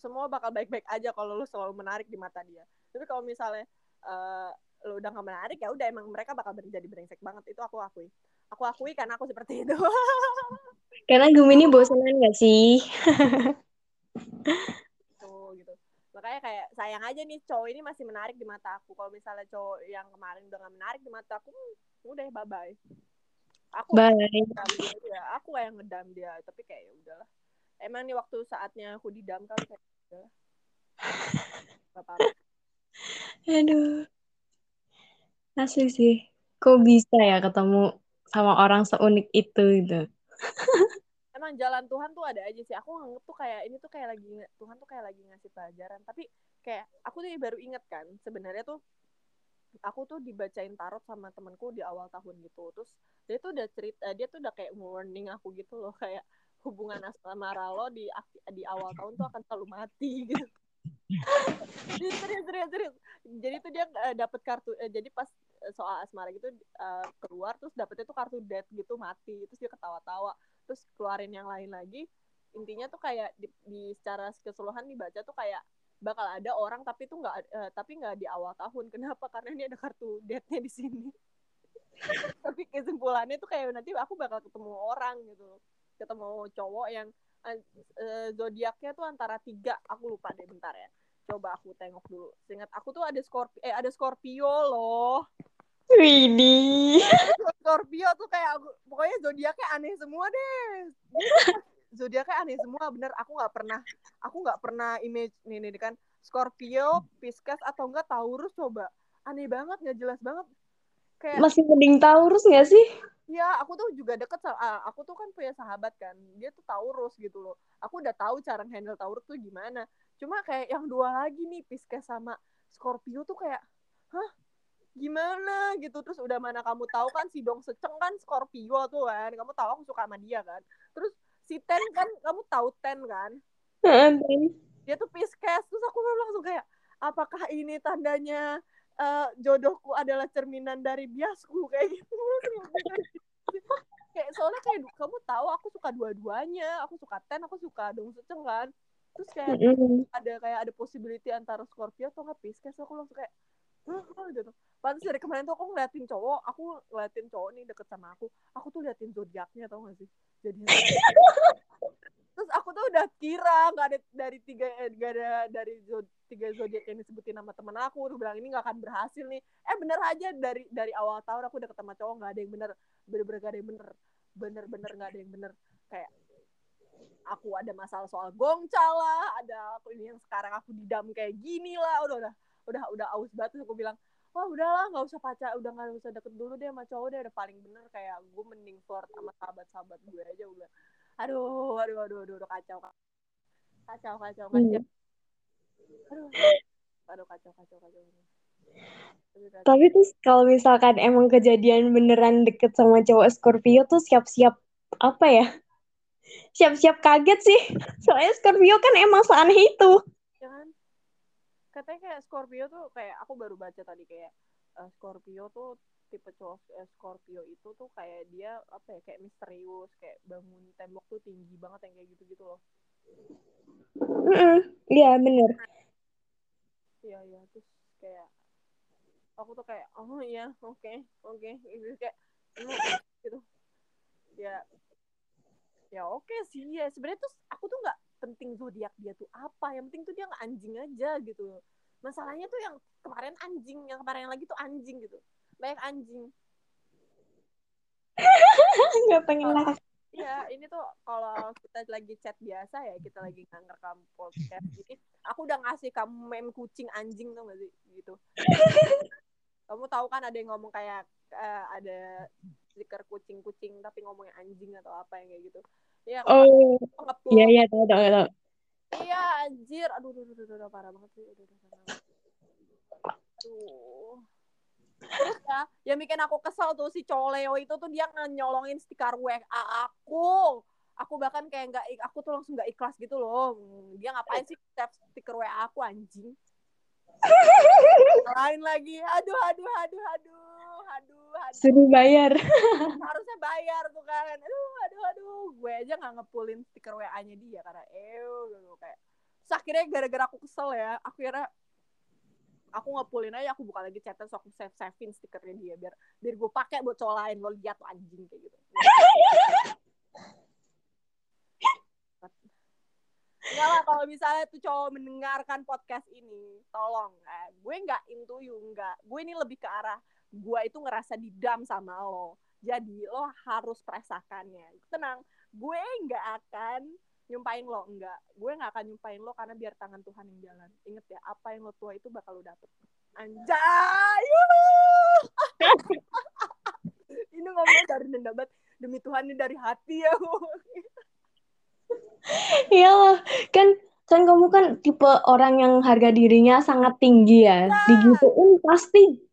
semua bakal baik-baik aja kalau lu selalu menarik di mata dia tapi kalau misalnya uh, lu udah gak menarik ya udah emang mereka bakal jadi brengsek banget. Itu aku akui. Aku akui karena aku seperti itu. Karena Gemini bosanan gak sih? Tuh gitu. Makanya kayak sayang aja nih cowok ini masih menarik di mata aku. Kalau misalnya cowok yang kemarin udah gak menarik di mata aku hmm, udah bye bye. aku bye dia, aku yang ngedam dia tapi kayak ya udahlah. Emang nih waktu saatnya aku didam kali kayak ya udahlah. Gak apa-apa. Aduh asli sih. Kok bisa ya ketemu sama orang seunik itu gitu? Emang jalan Tuhan tuh ada aja sih. Aku nganggep tuh kayak ini tuh kayak lagi Tuhan tuh kayak lagi ngasih pelajaran. Tapi kayak aku tuh baru inget kan sebenarnya tuh aku tuh dibacain tarot sama temanku di awal tahun gitu. Terus dia tuh udah cerita dia tuh udah kayak warning aku gitu loh. Kayak hubungan asmara lo di di awal tahun tuh akan selalu mati gitu. Serius serius serius jadi tuh dia uh, dapet kartu uh, jadi pas soal asmara gitu uh, keluar terus dapetnya tuh kartu death gitu mati terus dia ketawa-tawa terus keluarin yang lain lagi. Intinya tuh kayak di, di secara keseluruhan dibaca tuh kayak bakal ada orang tapi tuh nggak uh, tapi nggak di awal tahun. Kenapa? Karena ini ada kartu deathnya di sini. Tapi kesimpulannya tuh kayak nanti aku bakal ketemu orang gitu ketemu cowok yang uh, zodiaknya tuh antara tiga. Aku lupa deh bentar ya. Coba aku tengok dulu. Seingat aku tuh ada Scorpio eh ada Scorpio loh Widih. Scorpio tuh kayak aku, pokoknya zodiaknya aneh semua deh. zodiaknya aneh semua, bener. Aku nggak pernah, aku nggak pernah image nih, nih kan Scorpio, Pisces atau enggak Taurus coba. Aneh banget, nggak jelas banget. Kayak masih mending Taurus nggak sih? Ya, aku tuh juga deket sama, aku tuh kan punya sahabat kan, dia tuh Taurus gitu loh. Aku udah tahu cara handle Taurus tuh gimana. Cuma kayak yang dua lagi nih, Pisces sama Scorpio tuh kayak, hah? Gimana gitu. Terus udah mana kamu tahu kan si Dong Seceng kan Scorpio tuh kan. Kamu tahu aku suka sama dia kan. Terus si Ten kan kamu tahu Ten kan? Dia tuh Pisces terus aku langsung kayak apakah ini tandanya uh, jodohku adalah cerminan dari biasku? Kayak gitu. Kayak soalnya kayak kamu tahu aku suka dua-duanya. Aku suka Ten aku suka Dong Seceng kan. Terus kayak mm -hmm. ada kayak ada possibility antara Scorpio atau nggak Pisces aku langsung kayak gitu. Pantas dari kemarin tuh aku ngeliatin cowok aku ngeliatin cowok nih deket sama aku aku tuh liatin zodiaknya tau gak sih? Jadi terus aku tuh udah kira nggak ada dari tiga gak ada dari zod, tiga zodiak yang disebutin nama temen aku udah bilang ini nggak akan berhasil nih. Eh bener aja dari dari awal tahun aku deket sama cowok nggak ada yang bener bener-bener gak ada yang bener bener-bener nggak ada yang bener. Kayak aku ada masalah soal gongcal lah ada aku ini yang sekarang aku didam kayak gini lah udah udah udah udah aus banget aku bilang wah udahlah nggak usah pacar udah nggak usah deket dulu deh sama cowok deh udah paling bener kayak gue mending flirt sama sahabat-sahabat gue aja udah aduh aduh aduh aduh, aduh kacau kacau kacau kacau Hmm. aduh aduh kacau kacau kacau Tapi tuh kalau misalkan emang kejadian beneran deket sama cowok Scorpio tuh siap-siap apa ya? Siap-siap kaget sih. Soalnya Scorpio kan emang seaneh itu. Katanya kayak Scorpio tuh kayak aku baru baca tadi kayak uh, Scorpio tuh tipe cowok eh, Scorpio itu tuh kayak dia apa ya kayak misterius kayak bangun tembok tuh tinggi banget yang kayak gitu gitu loh. Iya bener. iya iya terus kayak aku tuh kayak oh iya oke oke gitu kayak "Oh, gitu ya ya oke sih ya sebenarnya tuh aku tuh nggak penting zodiak dia tuh apa yang penting tuh dia nggak anjing aja gitu masalahnya tuh yang kemarin anjing yang kemarin yang lagi tuh anjing gitu banyak anjing Nggak pengen lah. Iya, ini tuh kalau kita lagi chat biasa ya, kita lagi nggak ngerekam podcast gini, aku udah ngasih kamu meme kucing anjing tuh gak sih? Gitu. Kamu tahu kan ada yang ngomong kayak eh, ada stiker kucing-kucing tapi ngomongnya anjing atau apa yang kayak gitu. Iya, Oh, iya iya tahu tahu tahu. Iya, anjir. Aduh, aduh, aduh, aduh, aduh, parah banget sih. Aduh, aduh, aduh, aduh. Aduh. Terus ya, yang bikin aku kesel tuh si cowok Leo itu tuh dia nyolongin stiker WA aku. Aku bahkan kayak nggak, aku tuh langsung nggak ikhlas gitu loh. Dia ngapain sih tap stiker WA aku anjing? Lain lagi. Aduh, aduh, aduh, aduh, aduh, aduh. Suruh bayar. Harusnya bayar tuh kan. Aduh, aduh, aduh. Gue aja nggak ngepulin stiker WA-nya dia karena ew gitu kayak. Terus akhirnya gara-gara aku kesel ya, aku kira aku ngepulin aja aku buka lagi chatan so aku save savein stikernya dia biar biar gue pakai buat cowok lain lo lihat tuh anjing kayak gitu Enggak lah kalau misalnya tuh cowok mendengarkan podcast ini tolong eh, gue nggak into you nggak gue ini lebih ke arah gue itu ngerasa didam sama lo. Jadi lo harus perasakannya. Tenang gue nggak akan nyumpain lo enggak gue nggak akan nyumpain lo karena biar tangan Tuhan yang jalan. Inget ya apa yang lo tua itu bakal lo dapet. Anjay! Ini ngomong dari nendabat demi Tuhan ini dari hati ya. Iyalah, kan kan kamu kan tipe orang yang harga dirinya sangat tinggi ya. Digituin pasti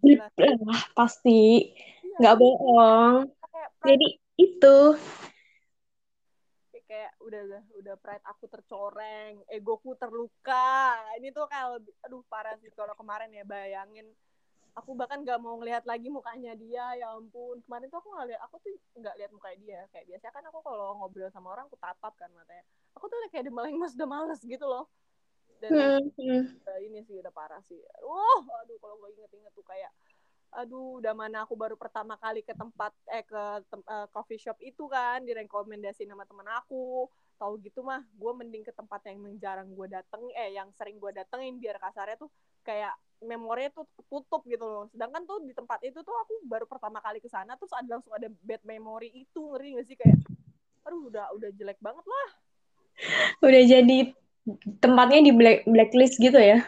gila lah, pasti. Iya, nggak bohong. kayak Jadi itu. Kayak udah udah pride aku tercoreng egoku terluka. Ini tuh kayak lebih, aduh parah sih kalau kemarin ya bayangin. Aku bahkan gak mau ngelihat lagi mukanya dia ya ampun. Kemarin tuh aku nggak lihat aku tuh nggak lihat mukanya dia. Kayak biasa kan aku kalau ngobrol sama orang aku tatap kan matanya. Aku tuh kayak udah mas udah males gitu loh dan hmm, hmm. ini sih udah parah sih. Uh aduh kalau gue inget-inget tuh kayak aduh udah mana aku baru pertama kali ke tempat eh ke tem- eh, coffee shop itu kan direkomendasi nama teman aku. Tahu gitu mah gue mending ke tempat yang jarang gue dateng eh yang sering gue datengin biar kasarnya tuh kayak memorinya tuh tutup gitu loh. Sedangkan tuh di tempat itu tuh aku baru pertama kali ke sana terus ada langsung ada bad memory itu ngeri gak sih? Kayak aduh udah udah jelek banget lah. Udah jadi tempatnya di black blacklist gitu ya.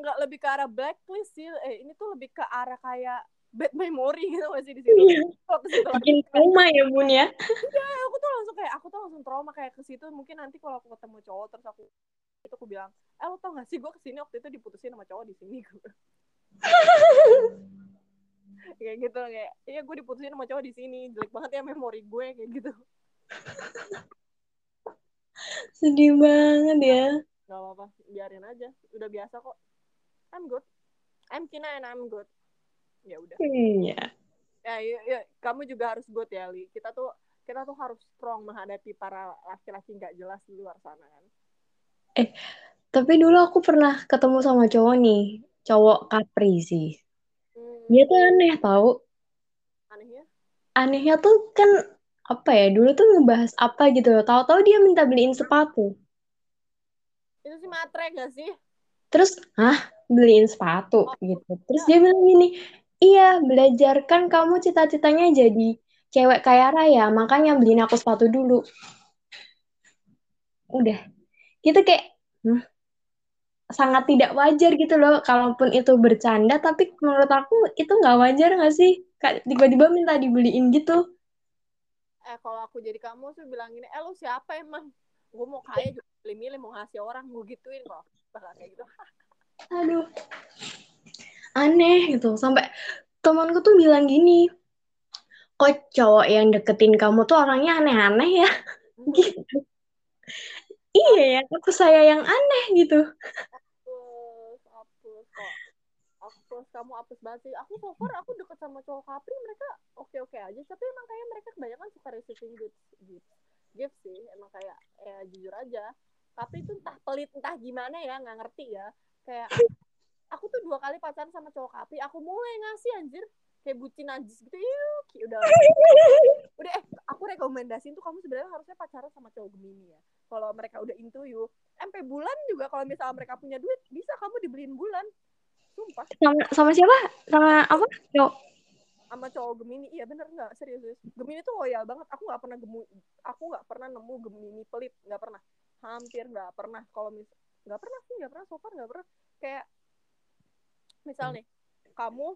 nggak lebih ke arah blacklist sih. Eh ini tuh lebih ke arah kayak bad memory gitu gak sih di situ? Lagi Bikin trauma ya bun ya. ya aku tuh langsung kayak aku tuh langsung trauma kayak ke situ. Mungkin nanti kalau aku ketemu cowok terus aku itu aku bilang eh lo tau gak sih gue ke sini waktu itu diputusin sama cowok di sini? Gue kayak gitu kayak iya gue diputusin sama cowok di sini. Jelek banget ya memori gue kayak gitu Sedih banget ya. nggak apa-apa. Biarin aja. Udah biasa kok. I'm good. I'm Kina and I'm good. Ya udah. Hmm, ya. ya, ya, kamu juga harus good ya Li. Kita tuh kita tuh harus strong menghadapi para laki-laki nggak jelas di luar sana kan? Tapi dulu aku pernah ketemu sama cowok nih, cowok Capri sih. hmm, Dia tuh aneh tahu. anehnya? Anehnya tuh kan apa ya? Dulu tuh ngebahas apa gitu loh. Tahu-tahu dia minta beliin sepatu. itu sih matre gak sih Terus, hah, beliin sepatu gitu. Terus dia bilang gini, iya, belajarkan kamu cita-citanya jadi cewek kaya raya, makanya beliin aku sepatu dulu. Udah, gitu kayak hmm, sangat tidak wajar gitu loh. Kalaupun itu bercanda, tapi menurut aku itu nggak wajar nggak sih? Tiba-tiba minta dibeliin gitu. Eh kalau aku jadi kamu sih bilang gini eh lu siapa emang gue mau kaya juga milih-milih mau ngasih orang gue gituin kok bakal kayak gitu Aduh, aneh gitu. Sampai temanku tuh bilang gini, kok cowok yang deketin kamu tuh orangnya aneh-aneh ya? Gitu. Iya ya, aku saya yang aneh gitu. hapus hapus kok hapus males kamu apes banget sih. Aku so far aku deket sama cowok kapri mereka oke oke aja. Tapi emang kayak mereka kebanyakan suka receiving gifts gifts gift sih. Emang kayak ya jujur aja. Tapi itu entah pelit entah gimana ya nggak ngerti ya. Kayak aku tuh dua kali pacaran sama cowok kapri aku mulai ngasih anjir kayak bucin najis gitu. Yuk udah. Udah eh aku rekomendasiin tuh kamu sebenarnya harusnya pacaran sama cowok gemini ya. Kalau mereka udah into you sampai bulan juga kalau misalnya mereka punya duit bisa kamu dibeliin bulan sumpah. Sama sama siapa? Sama apa? Cowok. Sama cowok gemini. Iya bener nggak? Serius, serius. Gemini tuh loyal banget. Aku nggak pernah gemu aku nggak pernah nemu gemini pelit. Nggak pernah. Hampir nggak pernah. Kalau mis nggak pernah sih nggak pernah. So far nggak pernah. Kayak misal nih kamu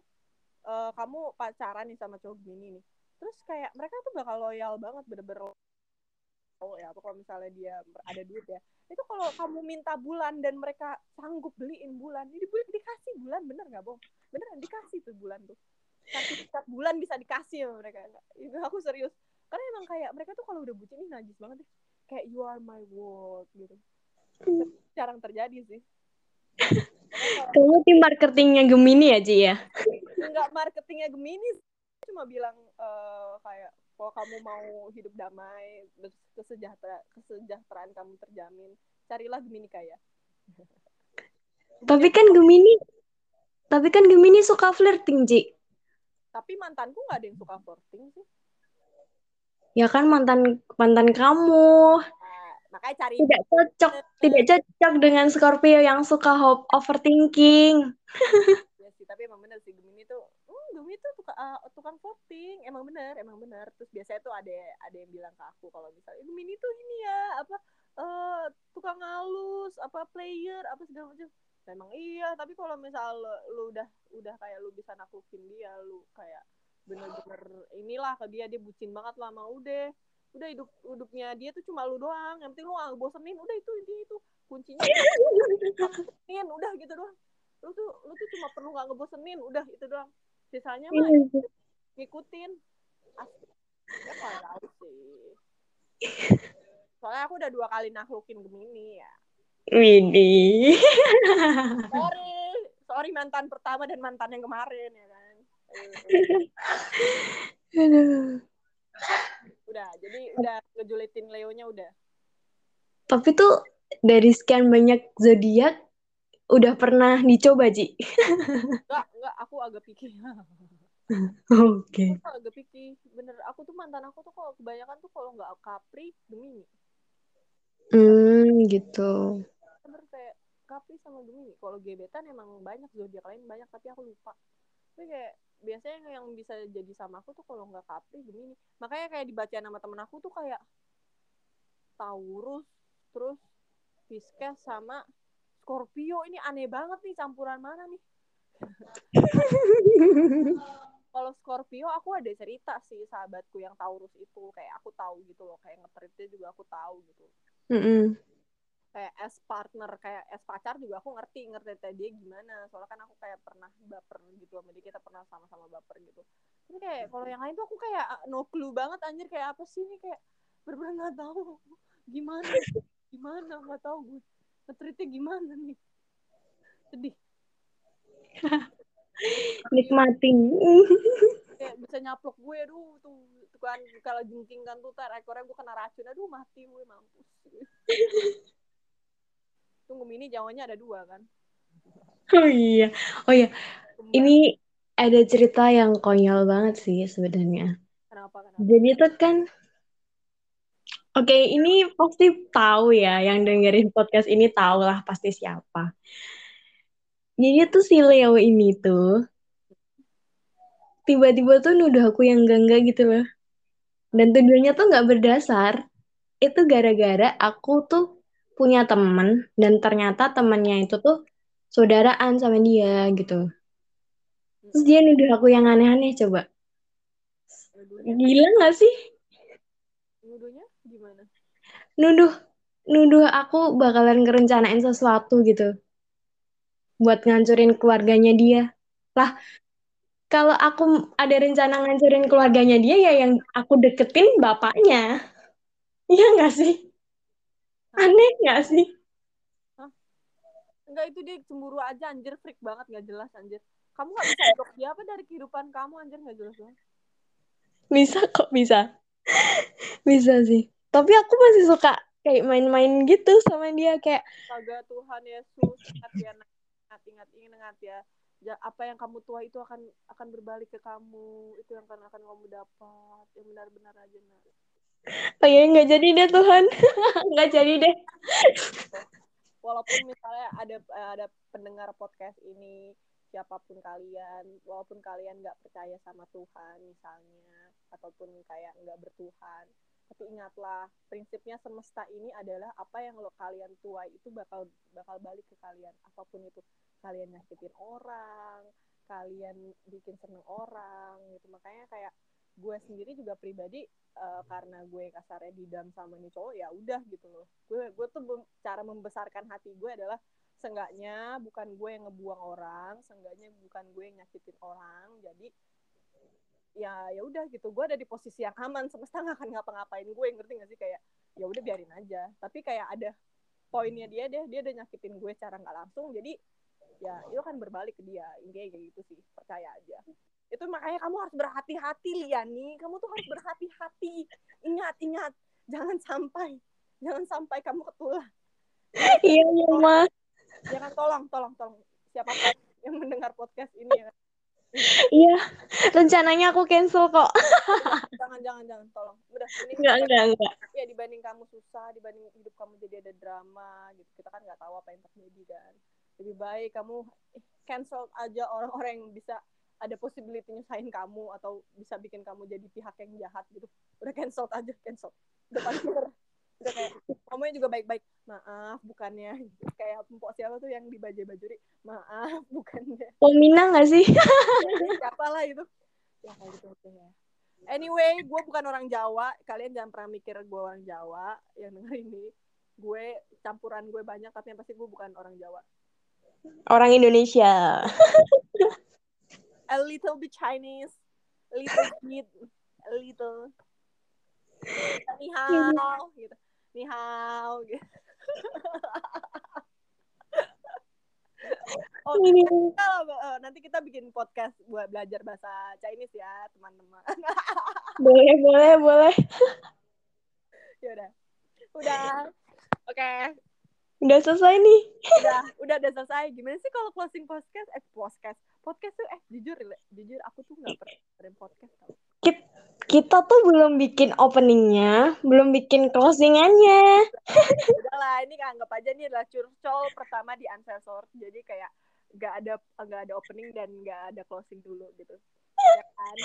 uh, kamu pacaran nih sama cowok gemini nih. Terus kayak mereka tuh bakal loyal banget bener-bener oh ya apa kalau misalnya dia ada duit ya. Itu kalau kamu minta bulan dan mereka sanggup beliin bulan ini bulan dikasih bulan bener nggak bohong bener dikasih tuh bulan tuh. Sertifikat bulan bisa dikasih sama mereka. Itu aku serius. Karena emang kayak mereka tuh kalau udah bucin ini najis banget deh. Kayak you are my world gitu. Jarang terjadi sih. Kamu tim marketingnya Gemini ya Ci ya? Enggak marketingnya Gemini cuma bilang uh, kayak kalau kamu mau hidup damai kesejahtera kesejahteraan kamu terjamin carilah Gemini kaya. Tapi kan Gemini tapi kan Gemini suka flirting Ci tapi mantanku nggak ada yang suka flirting sih. Ya kan mantan mantan kamu. Nah, makanya cari tidak cocok tidak cocok dengan Scorpio yang suka overthinking. Ya sih tapi emang bener sih Gemini tuh Gemini tuh tukang, uh, tukang voting. Emang bener emang bener. Terus biasanya tuh ada ada yang bilang ke aku kalau misalnya Gemini tuh ini ya apa uh, tukang halus apa player apa segala macam. Memang iya tapi kalau misal lu, lu udah udah kayak lu bisa naklukin dia lu kayak bener-bener inilah ke dia dia bucin banget lah mau udah udah hidup hidupnya dia tuh cuma lu doang yang penting lu gak bosenin udah itu dia itu kuncinya udah gitu doang. Lu tuh lu tuh cuma perlu gak ngebosenin udah itu doang sisanya mah Iya. ngikutin. Ya kalau sih. Soalnya aku udah dua kali naklukin Gemini ya. Widi. sorry. Sorry mantan pertama dan mantan yang kemarin ya kan. Aduh. udah jadi udah ngejulitin Leonya udah. Tapi tuh dari sekian banyak zodiak udah pernah dicoba, Ji? enggak enggak aku agak pikir Oke. Okay. aku agak pikir bener aku tuh mantan aku tuh kalau kebanyakan tuh kalau nggak Capri Gemini Hmm, gitu. bener kayak Capri sama Gemini kalau gebetan emang banyak zodiak lain banyak tapi aku lupa tapi kayak biasanya yang bisa jadi sama aku tuh kalau nggak Capri Gemini makanya kayak dibaca nama temen aku tuh kayak Taurus terus Pisces sama Scorpio ini aneh banget nih campuran mana nih? Kalau Scorpio aku ada cerita sih sahabatku yang Taurus itu. Kayak aku tahu gitu loh kayak ngetritnya juga aku tahu gitu. Mm -mm. kayak as partner kayak as pacar juga aku ngerti ngerti dia gimana. Soalnya kan aku kayak pernah baper gitu sama dia kita pernah sama-sama baper gitu. Tapi kayak kalau yang lain tuh aku kayak no clue banget anjir kayak apa sih ini kayak bener-bener nggak tahu. Gimana gimana? Nggak tahu gue ngetritnya gimana nih sedih Nikmatin. kayak bisa nyaplok gue aduh tuh, tuh kan kalau jengking kan tuh tar ekornya gue kena racun aduh mati gue mampus tunggu mini jawabannya ada dua kan Oh iya. Oh iya. Ini ada cerita yang konyol banget sih sebenarnya. kenapa kenapa Jadi itu kan Oke, ini pasti tahu ya, yang dengerin podcast ini tahu lah pasti siapa. Jadi tuh si Leo ini tuh tiba-tiba tuh nuduh aku yang enggak-enggak gitu loh. Dan tuduhannya tuh nggak berdasar. Itu gara-gara aku tuh punya temen dan ternyata temennya itu tuh saudaraan sama dia gitu. Terus dia nuduh aku yang aneh-aneh coba. Gila gak sih? nuduhnya Nuduh nuduh aku bakalan ngerencanain sesuatu gitu. Buat ngancurin keluarganya dia. Lah, kalau aku ada rencana ngancurin keluarganya dia ya yang aku deketin bapaknya. Iya nggak sih? Aneh nggak sih? enggak itu dia cemburu aja anjir freak banget nggak jelas anjir kamu nggak bisa blok dia apa dari kehidupan kamu anjir nggak jelas banget bisa kok bisa bisa sih tapi aku masih suka kayak main-main gitu sama dia kayak Astaga Tuhan Yesus ingat ya ingat ingat ingat ya. Apa yang kamu tua itu akan akan berbalik ke kamu. Itu yang akan akan kamu dapat. Yang benar-benar aja nak. Oh ya nggak jadi deh Tuhan. Nggak jadi deh. Walaupun misalnya ada ada pendengar podcast ini siapa pun kalian walaupun kalian nggak percaya sama Tuhan misalnya ataupun kayak nggak bertuhan tapi ingatlah prinsipnya semesta ini adalah apa yang lo kalian tuai itu bakal bakal balik ke kalian. Apa pun itu. Kalian nyakitin orang kalian bikin seneng orang gitu. Makanya kayak gue sendiri juga pribadi eh, karena gue kasarnya didam sama nih cowok ya udah gitu loh. Gue gue tuh cara membesarkan hati gue adalah seenggaknya bukan gue yang ngebuang orang seenggaknya bukan gue yang nyakitin orang. Jadi ya ya udah gitu. Gue ada di posisi yang aman semesta nggak akan ngapa-ngapain gue ngerti gak sih? Kayak ya udah biarin aja. Tapi kayak ada poinnya dia deh dia udah nyakitin gue cara nggak langsung jadi ya itu kan berbalik ke dia. Intinya kayak gitu sih percaya aja. Itu makanya kamu harus berhati-hati Liani. Kamu tuh harus berhati-hati. Ingat ingat. Jangan sampai jangan sampai kamu ketulah. Iya iya mah jangan tolong tolong tolong. Siapa pun yang mendengar podcast ini ya iya. Rencananya aku cancel kok. Jangan jangan jangan. Tolong. Udah ini nggak nggak nggak ya dibanding kamu susah dibanding hidup kamu jadi ada drama gitu. Kita kan nggak tahu apa yang terjadi kan. Lebih baik kamu cancel aja orang-orang yang bisa ada possibility nyusahin kamu atau bisa bikin kamu jadi pihak yang jahat gitu. Udah cancel aja cancel. Udah paling bener. Udah kayak kamunya juga baik-baik. Maaf bukannya. Kayak empok siapa tuh yang di bajai bajuri maaf bukannya. Pomina nggak sih? Siapa lah itu ya kayak gitu aja ya. Anyway gue bukan orang Jawa. Kalian jangan pernah mikir gue orang Jawa yang denger ini. Gue campuran gue banyak tapi yang pasti gue bukan orang Jawa. Orang Indonesia. A little bit Chinese a little bit a little. Hao gitu ni hao gitu Oh, eh, nanti kita bikin podcast buat belajar bahasa Chinese ya, teman-teman. boleh boleh boleh ya udah. Udah. Oke. udah selesai nih Udah, udah udah selesai. Gimana sih kalau closing podcast? Eh, podcast. Podcast tuh eh jujur jujur aku tuh nggak pernah podcast tau. Kit- kita tuh belum bikin openingnya belum bikin closingannya Udah lah, ini anggap aja nih adalah curcol pertama di Ancestor. Jadi kayak nggak ada nggak ada opening dan nggak ada closing dulu gitu. Ya kan?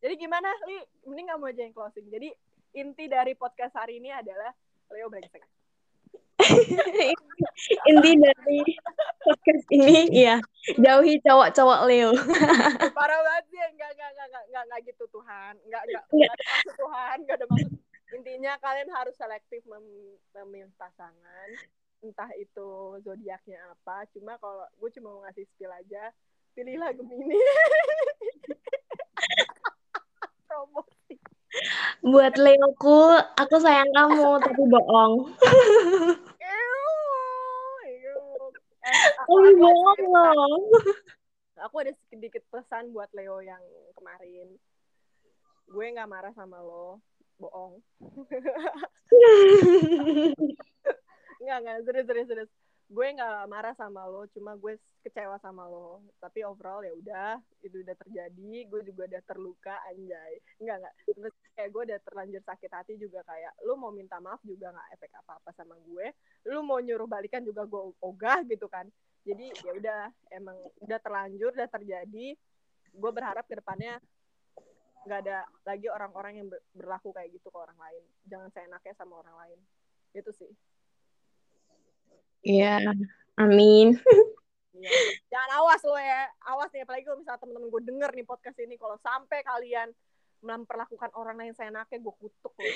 Jadi gimana, Li? Mending kamu aja yang closing. Jadi inti dari podcast hari ini adalah Leo brengsek. Inti dari podcast ini ya jauhi cowok-cowok Leo Parah banget sih, nggak nggak nggak nggak nggak nggak gitu Tuhan, nggak nggak Nggak. nggak ada maksud Tuhan, nggak ada maksud. Intinya kalian harus selektif mem- memilih pasangan, entah itu zodiaknya apa. Cuma kalau gue cuma mau ngasih spill aja, pilihlah Gemini. Promosi. buat Leoku aku sayang kamu tapi bohong Ew, ew. Eh, aku, tapi aku, bohong ada loh aku ada sedikit pesan buat Leo yang kemarin. Gue nggak marah sama lo, bohong. Nggak, nggak, serius, serius, serius. Gue nggak marah sama lo, cuma gue kecewa sama lo. Tapi overall ya udah, itu udah terjadi. Gue juga udah terluka, anjay. Nggak, nggak. Kayak gue udah terlanjur sakit hati juga kayak, lo mau minta maaf juga nggak efek apa-apa sama gue. Lo mau nyuruh balikan juga gue ogah gitu kan. Jadi ya udah, emang udah terlanjur, udah terjadi. Gue berharap ke depannya nggak ada lagi orang-orang yang ber- berlaku kayak gitu ke orang lain. Jangan seenaknya sama orang lain. Itu sih. Iya, amin. Iya. Jangan awas lo ya. Awas nih apalagi kalau misalnya temen-temen gue denger nih podcast ini kalau sampai kalian memperlakukan orang lain seenaknya gue kutuk lo.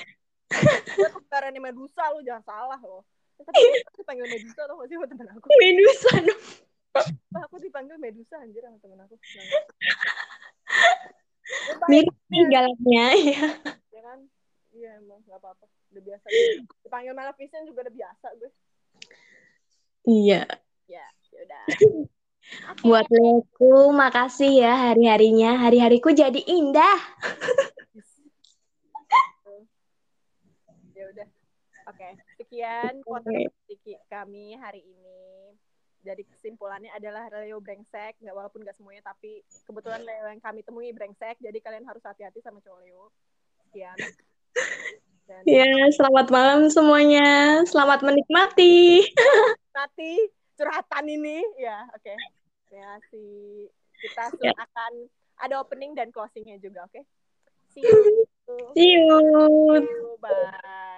gue tuh karena Medusa lo jangan salah lo. Eh, Tapi aku dipanggil Medusa tau gak sih sama temen aku? Medusa dong. Bah, aku dipanggil Medusa anjir sama temen aku. Ya, Mirip nih galaknya ya. ya kan? Iya emang gak apa-apa. Udah biasa. Dipanggil Maleficent juga udah biasa gue. Iya. Ya, ya udah. Oke. Buat Leoku, makasih ya hari-harinya. Hari-hariku jadi indah. ya udah. Oke, sekian podcast kami hari ini. Jadi kesimpulannya adalah Leo brengsek, nggak walaupun nggak semuanya, tapi kebetulan Leo yang kami temui brengsek, jadi kalian harus hati-hati sama cowok Leo. Sekian. Dan... Ya, selamat malam semuanya. Selamat menikmati. Menikmati curhatan ini, ya, oke. Okay. Terima kasih. Kita ya. akan ada opening dan closingnya juga, oke? Okay? See you. See you. See you. Bye.